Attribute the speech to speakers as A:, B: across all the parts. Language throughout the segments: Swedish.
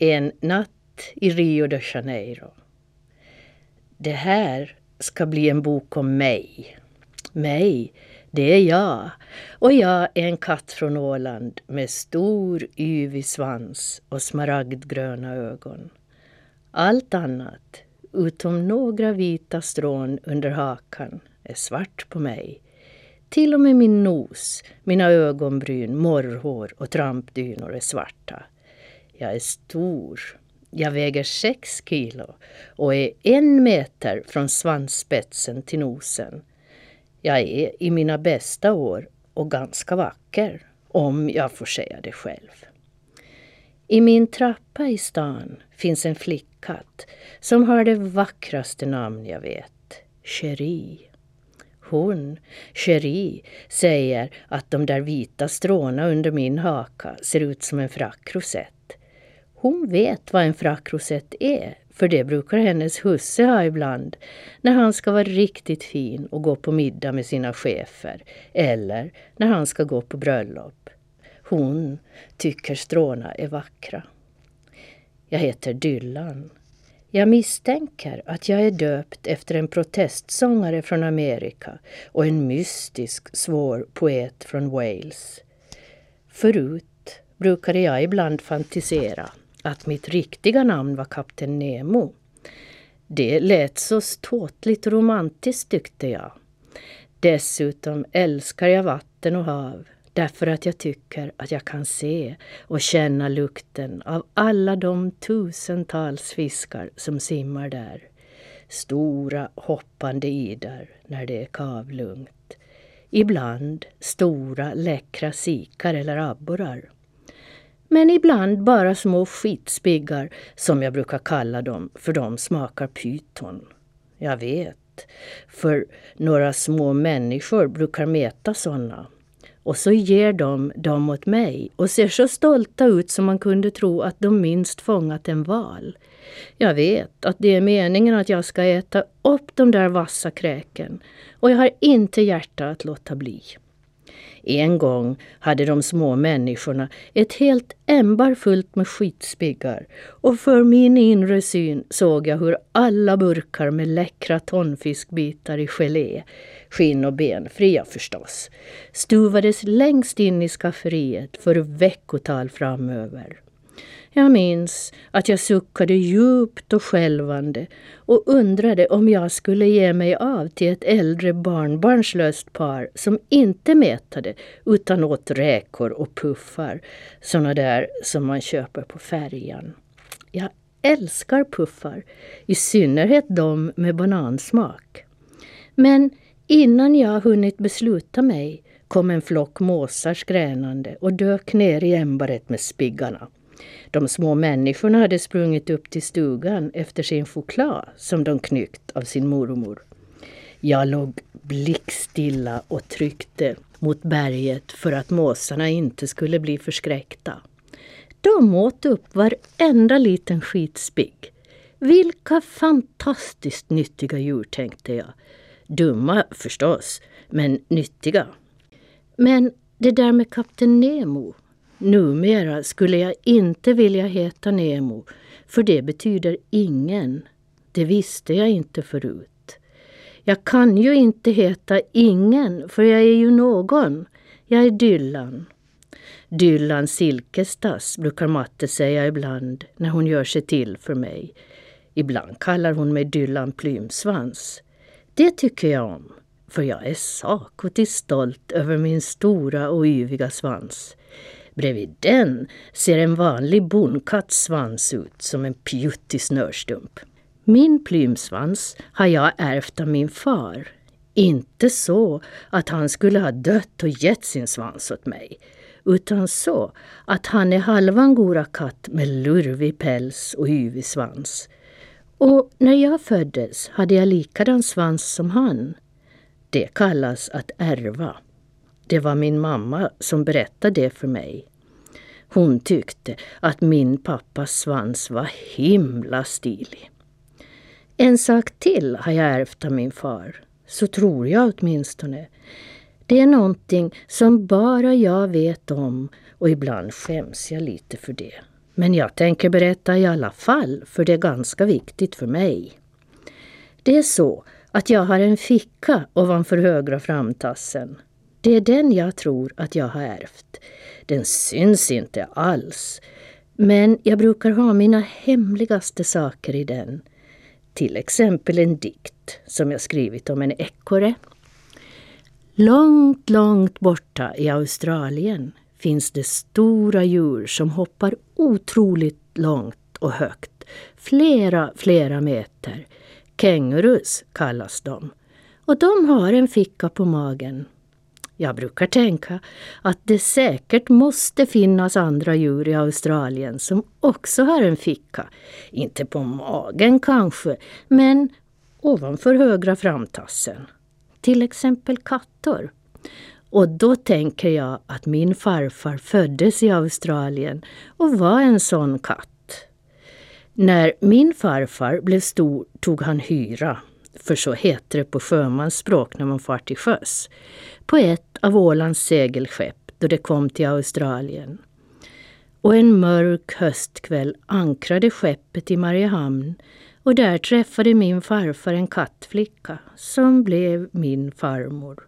A: En natt i Rio de Janeiro. Det här ska bli en bok om mig. Mig, det är jag. Och jag är en katt från Åland med stor yvig svans och smaragdgröna ögon. Allt annat, utom några vita strån under hakan, är svart på mig. Till och med min nos, mina ögonbryn, morrhår och trampdynor är svarta. Jag är stor. Jag väger sex kilo och är en meter från svansspetsen till nosen. Jag är i mina bästa år och ganska vacker, om jag får säga det själv. I min trappa i stan finns en flickkatt som har det vackraste namn jag vet. Cherie. Hon, Cherie, säger att de där vita stråna under min haka ser ut som en frackrosett. Hon vet vad en frackrosett är, för det brukar hennes husse ha ibland när han ska vara riktigt fin och gå på middag med sina chefer eller när han ska gå på bröllop. Hon tycker stråna är vackra. Jag heter Dylan. Jag misstänker att jag är döpt efter en protestsångare från Amerika och en mystisk svår poet från Wales. Förut brukade jag ibland fantisera att mitt riktiga namn var Kapten Nemo. Det lät så ståtligt romantiskt tyckte jag. Dessutom älskar jag vatten och hav därför att jag tycker att jag kan se och känna lukten av alla de tusentals fiskar som simmar där. Stora hoppande idar när det är kavlugnt. Ibland stora läckra sikar eller abborrar. Men ibland bara små skitspiggar som jag brukar kalla dem för de smakar pyton. Jag vet, för några små människor brukar mäta sådana. Och så ger de dem åt mig och ser så stolta ut som man kunde tro att de minst fångat en val. Jag vet att det är meningen att jag ska äta upp de där vassa kräken och jag har inte hjärta att låta bli. En gång hade de små människorna ett helt ämbar fullt med skitspiggar och för min inre syn såg jag hur alla burkar med läckra tonfiskbitar i gelé, skinn och benfria förstås, stuvades längst in i skafferiet för veckotal framöver. Jag minns att jag suckade djupt och skälvande och undrade om jag skulle ge mig av till ett äldre barnbarnslöst par som inte mätade utan åt räkor och puffar, såna där som man köper på färjan. Jag älskar puffar, i synnerhet de med banansmak. Men innan jag hunnit besluta mig kom en flock måsar skränande och dök ner i ämbaret med spiggarna. De små människorna hade sprungit upp till stugan efter sin choklad som de knyckt av sin mormor. Jag låg blickstilla och tryckte mot berget för att måsarna inte skulle bli förskräckta. De åt upp varenda liten skitspigg. Vilka fantastiskt nyttiga djur, tänkte jag. Dumma förstås, men nyttiga. Men det där med kapten Nemo, Numera skulle jag inte vilja heta Nemo, för det betyder ingen. Det visste jag inte förut. Jag kan ju inte heta ingen, för jag är ju någon. Jag är Dylan. Dylan Silkestas brukar matte säga ibland när hon gör sig till för mig. Ibland kallar hon mig Dylan Plymsvans. Det tycker jag om, för jag är sakotigt stolt över min stora och yviga svans. Bredvid den ser en vanlig bondkatts svans ut som en pjuttig snörstump. Min plymsvans har jag ärvt av min far. Inte så att han skulle ha dött och gett sin svans åt mig, utan så att han är halvan gora katt med lurvig päls och yvig svans. Och när jag föddes hade jag likadan svans som han. Det kallas att ärva. Det var min mamma som berättade det för mig. Hon tyckte att min pappas svans var himla stilig. En sak till har jag ärvt av min far. Så tror jag åtminstone. Det är någonting som bara jag vet om och ibland skäms jag lite för det. Men jag tänker berätta i alla fall, för det är ganska viktigt för mig. Det är så att jag har en ficka ovanför högra framtassen. Det är den jag tror att jag har ärvt. Den syns inte alls. Men jag brukar ha mina hemligaste saker i den. Till exempel en dikt som jag skrivit om en ekorre. Långt, långt borta i Australien finns det stora djur som hoppar otroligt långt och högt. Flera, flera meter. Kängurus kallas de. Och de har en ficka på magen. Jag brukar tänka att det säkert måste finnas andra djur i Australien som också har en ficka. Inte på magen kanske, men ovanför högra framtassen. Till exempel katter. Och då tänker jag att min farfar föddes i Australien och var en sån katt. När min farfar blev stor tog han hyra, för så heter det på sjömansspråk när man far till sjöss, på ett av Ålands segelskepp då det kom till Australien. Och en mörk höstkväll ankrade skeppet i Mariehamn och där träffade min farfar en kattflicka som blev min farmor.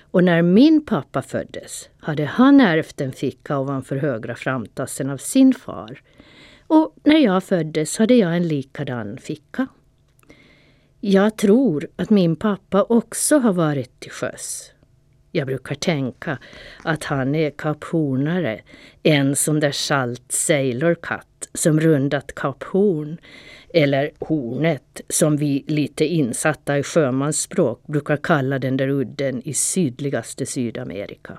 A: Och när min pappa föddes hade han ärvt en ficka ovanför högra framtassen av sin far. Och när jag föddes hade jag en likadan ficka. Jag tror att min pappa också har varit till sjöss. Jag brukar tänka att han är kaphornare, en sån där salt sailor-katt som rundat kaphorn, eller Hornet som vi lite insatta i sjömansspråk brukar kalla den där udden i sydligaste Sydamerika.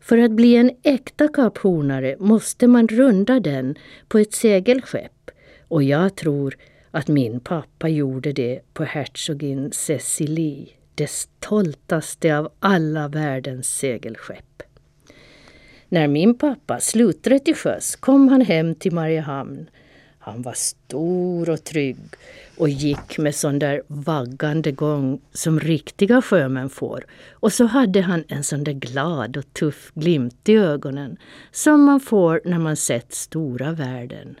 A: För att bli en äkta kaphornare måste man runda den på ett segelskepp och jag tror att min pappa gjorde det på hertsogin Cecilie, det stoltaste av alla världens segelskepp. När min pappa slutade till sjöss kom han hem till Mariehamn. Han var stor och trygg och gick med sån där vaggande gång som riktiga sjömän får. Och så hade han en sån där glad och tuff glimt i ögonen som man får när man sett stora världen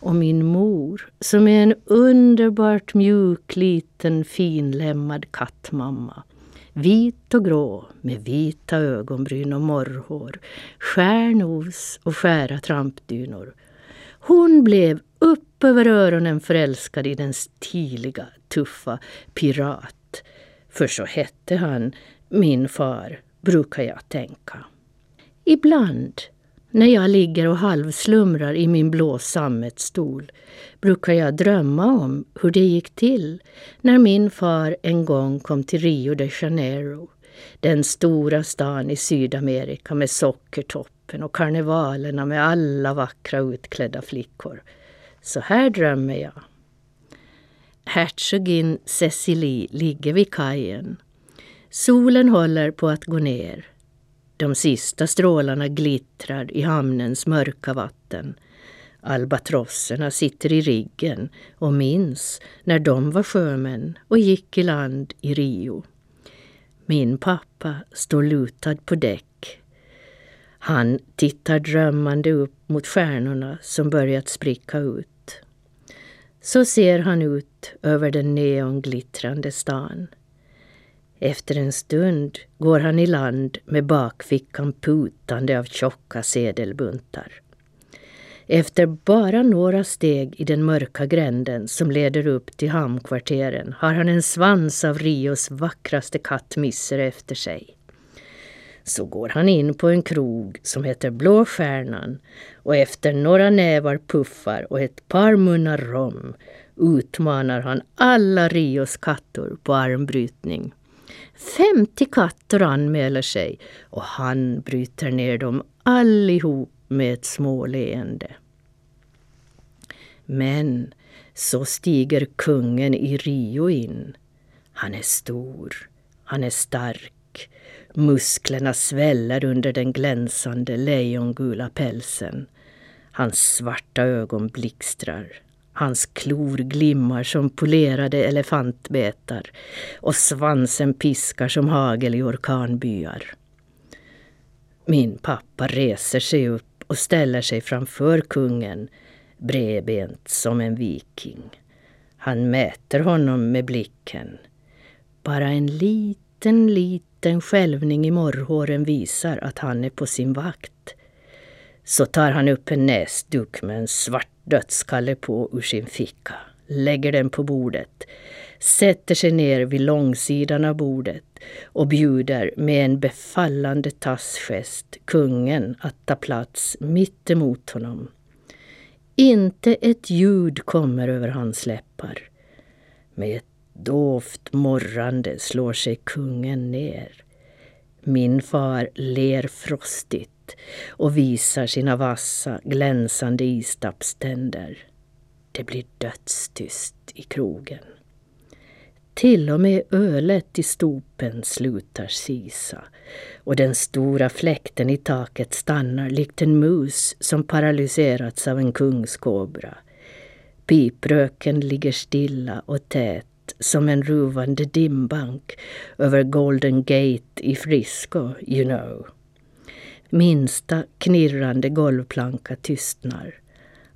A: och min mor som är en underbart mjuk liten finlemmad kattmamma. Vit och grå med vita ögonbryn och morrhår, stjärnos och skära trampdynor. Hon blev upp över öronen förälskad i den stiliga, tuffa pirat. För så hette han, min far, brukar jag tänka. Ibland när jag ligger och halvslumrar i min blå sammetsstol brukar jag drömma om hur det gick till när min far en gång kom till Rio de Janeiro, den stora stan i Sydamerika med sockertoppen och karnevalerna med alla vackra utklädda flickor. Så här drömmer jag. Hertigin Cecilie ligger vid kajen. Solen håller på att gå ner. De sista strålarna glittrar i hamnens mörka vatten. Albatrosserna sitter i riggen och minns när de var sjömän och gick i land i Rio. Min pappa står lutad på däck. Han tittar drömmande upp mot stjärnorna som börjat spricka ut. Så ser han ut över den neonglittrande stan. Efter en stund går han i land med bakfickan putande av tjocka sedelbuntar. Efter bara några steg i den mörka gränden som leder upp till hamnkvarteren har han en svans av Rios vackraste kattmisser efter sig. Så går han in på en krog som heter Blå Stjärnan och efter några nävar puffar och ett par munnar rom utmanar han alla Rios kattor på armbrytning. 50 katter anmäler sig och han bryter ner dem allihop med ett småleende. Men så stiger kungen i Rio in. Han är stor, han är stark. Musklerna sväller under den glänsande lejongula pälsen. Hans svarta ögon blixtrar. Hans klor glimmar som polerade elefantbetar och svansen piskar som hagel i orkanbyar. Min pappa reser sig upp och ställer sig framför kungen, bredbent som en viking. Han mäter honom med blicken. Bara en liten, liten skälvning i morrhåren visar att han är på sin vakt. Så tar han upp en näsduk med en svart dödskalle på ur sin ficka, lägger den på bordet, sätter sig ner vid långsidan av bordet och bjuder med en befallande tassgest kungen att ta plats mitt emot honom. Inte ett ljud kommer över hans läppar. Med ett dovt morrande slår sig kungen ner. Min far ler frostigt och visar sina vassa, glänsande istappständer. Det blir dödstyst i krogen. Till och med ölet i stopen slutar sisa och den stora fläkten i taket stannar likt en mus som paralyserats av en kungskobra. Pipröken ligger stilla och tät som en ruvande dimbank över Golden Gate i Frisco, you know. Minsta knirrande golvplanka tystnar.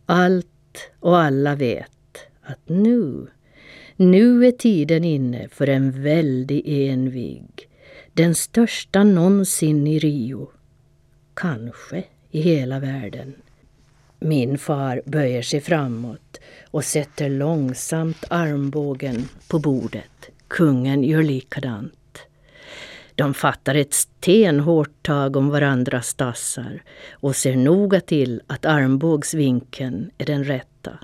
A: Allt och alla vet att nu, nu är tiden inne för en väldig envig. Den största någonsin i Rio. Kanske i hela världen. Min far böjer sig framåt och sätter långsamt armbågen på bordet. Kungen gör likadant. De fattar ett stenhårt tag om varandras tassar och ser noga till att armbågsvinkeln är den rätta.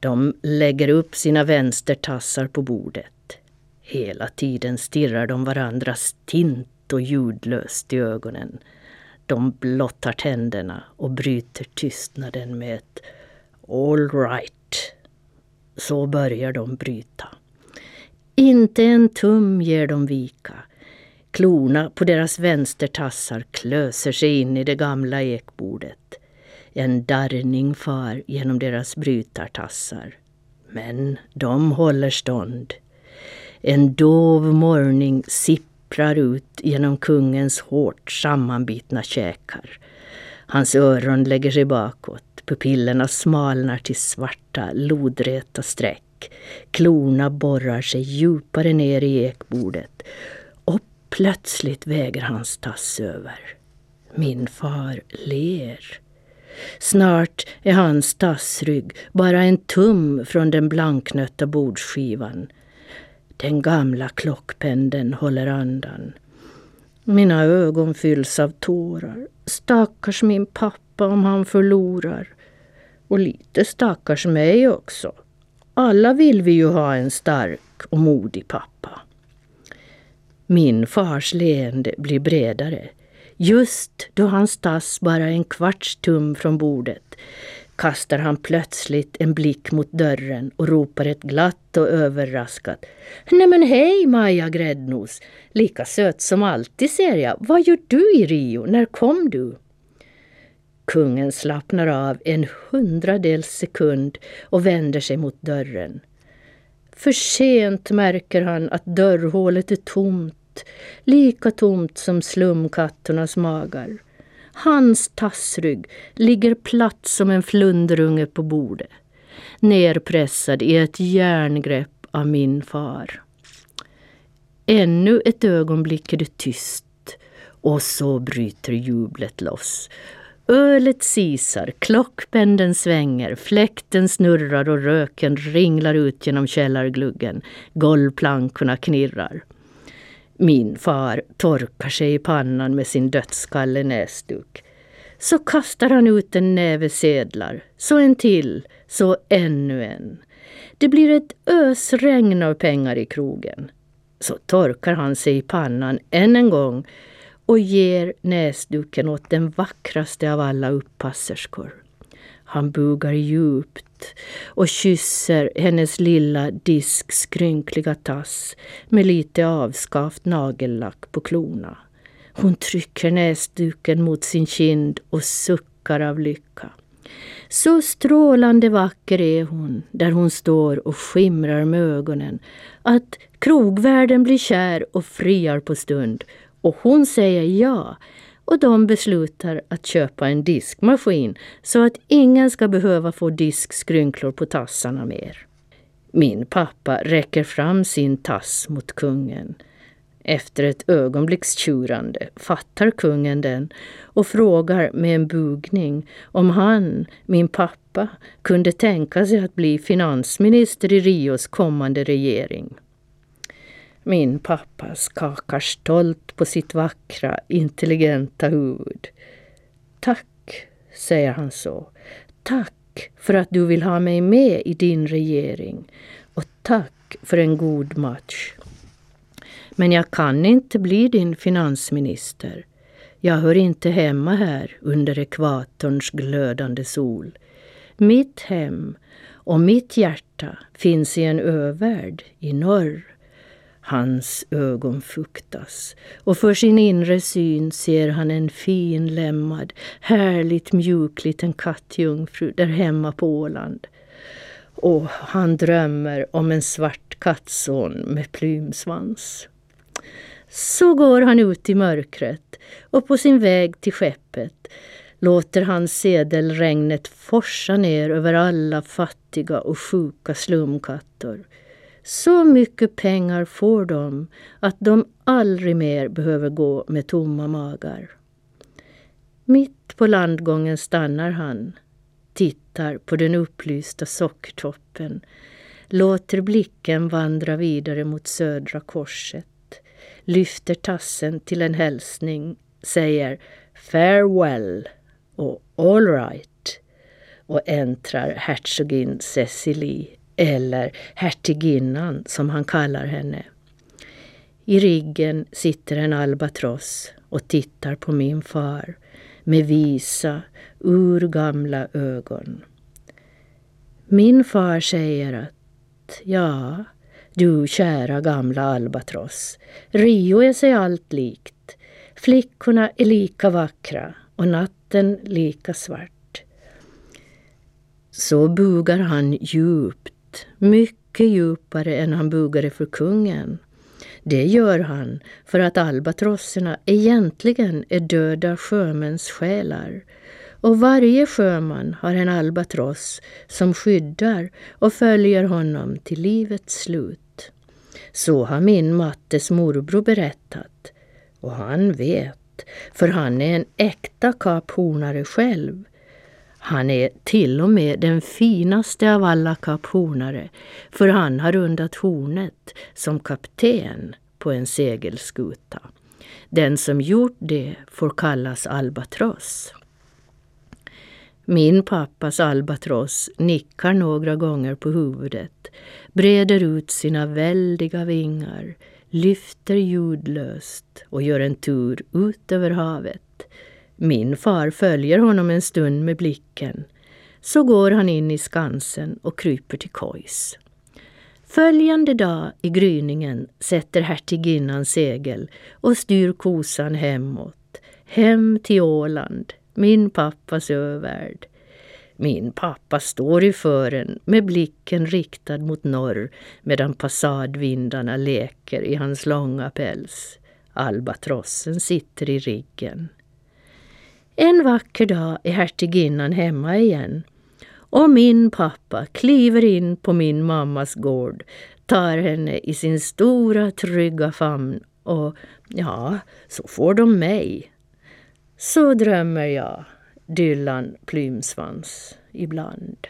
A: De lägger upp sina vänstertassar på bordet. Hela tiden stirrar de varandra stint och ljudlöst i ögonen. De blottar tänderna och bryter tystnaden med ett All right. Så börjar de bryta. Inte en tum ger de vika. Klorna på deras vänstertassar klöser sig in i det gamla ekbordet. En darrning far genom deras brytartassar. Men de håller stånd. En dov morning sipprar ut genom kungens hårt sammanbitna käkar. Hans öron lägger sig bakåt, pupillerna smalnar till svarta, lodräta streck. Klorna borrar sig djupare ner i ekbordet Plötsligt väger hans tass över. Min far ler. Snart är hans tassrygg bara en tum från den blanknötta bordsskivan. Den gamla klockpendeln håller andan. Mina ögon fylls av tårar. Stackars min pappa om han förlorar. Och lite stackars mig också. Alla vill vi ju ha en stark och modig pappa. Min fars leende blir bredare. Just då hans tass bara är en kvarts tum från bordet kastar han plötsligt en blick mot dörren och ropar ett glatt och överraskat. Nej men hej Maja Gräddnos! Lika söt som alltid ser jag. Vad gör du i Rio? När kom du? Kungen slappnar av en hundradels sekund och vänder sig mot dörren. För sent märker han att dörrhålet är tomt, lika tomt som slumkatternas magar. Hans tassrygg ligger platt som en flundrunge på bordet, nerpressad i ett järngrepp av min far. Ännu ett ögonblick är det tyst och så bryter jublet loss. Ölet sisar, klockpendeln svänger, fläkten snurrar och röken ringlar ut genom källargluggen. Golvplankorna knirrar. Min far torkar sig i pannan med sin dödskalle näsduk. Så kastar han ut en näve sedlar, så en till, så ännu en. Det blir ett ösregn av pengar i krogen. Så torkar han sig i pannan än en gång och ger näsduken åt den vackraste av alla uppasserskor. Han bugar djupt och kysser hennes lilla diskskrynkliga tass med lite avskavt nagellack på klorna. Hon trycker näsduken mot sin kind och suckar av lycka. Så strålande vacker är hon där hon står och skimrar med ögonen att krogvärden blir kär och friar på stund och hon säger ja och de beslutar att köpa en diskmaskin så att ingen ska behöva få diskskrynklor på tassarna mer. Min pappa räcker fram sin tass mot kungen. Efter ett ögonblicks tjurande fattar kungen den och frågar med en bugning om han, min pappa, kunde tänka sig att bli finansminister i Rios kommande regering. Min pappa skakar stolt på sitt vackra, intelligenta huvud. Tack, säger han så. Tack för att du vill ha mig med i din regering. Och tack för en god match. Men jag kan inte bli din finansminister. Jag hör inte hemma här under ekvatorns glödande sol. Mitt hem och mitt hjärta finns i en övärld i norr. Hans ögon fuktas och för sin inre syn ser han en fin lämmad, härligt mjuk liten kattjungfru där hemma på Åland. Och han drömmer om en svart kattson med plymsvans. Så går han ut i mörkret och på sin väg till skeppet låter han sedelregnet forsa ner över alla fattiga och sjuka slumkattor. Så mycket pengar får de att de aldrig mer behöver gå med tomma magar. Mitt på landgången stannar han, tittar på den upplysta sockertoppen, låter blicken vandra vidare mot Södra korset lyfter tassen till en hälsning, säger farewell och all right och äntrar hertigin Cecilie, eller hertiginnan som han kallar henne. I riggen sitter en albatross och tittar på min far med visa, urgamla ögon. Min far säger att ja, du kära gamla albatross, Rio är sig allt likt. Flickorna är lika vackra och natten lika svart. Så bugar han djupt, mycket djupare än han bugade för kungen. Det gör han för att albatrosserna egentligen är döda sjömäns själar och varje sjöman har en albatross som skyddar och följer honom till livets slut. Så har min Mattes morbror berättat. Och han vet, för han är en äkta kaphornare själv. Han är till och med den finaste av alla kaphornare, för han har rundat hornet som kapten på en segelskuta. Den som gjort det får kallas albatross. Min pappas albatross nickar några gånger på huvudet, breder ut sina väldiga vingar, lyfter ljudlöst och gör en tur ut över havet. Min far följer honom en stund med blicken. Så går han in i skansen och kryper till kojs. Följande dag i gryningen sätter hertiginnan segel och styr kosan hemåt, hem till Åland, min pappas övärld. Min pappa står i fören med blicken riktad mot norr medan passadvindarna leker i hans långa päls. Albatrossen sitter i riggen. En vacker dag är hertiginnan hemma igen och min pappa kliver in på min mammas gård, tar henne i sin stora trygga famn och ja, så får de mig. Så drömmer jag, Dylan Plymsvans, ibland.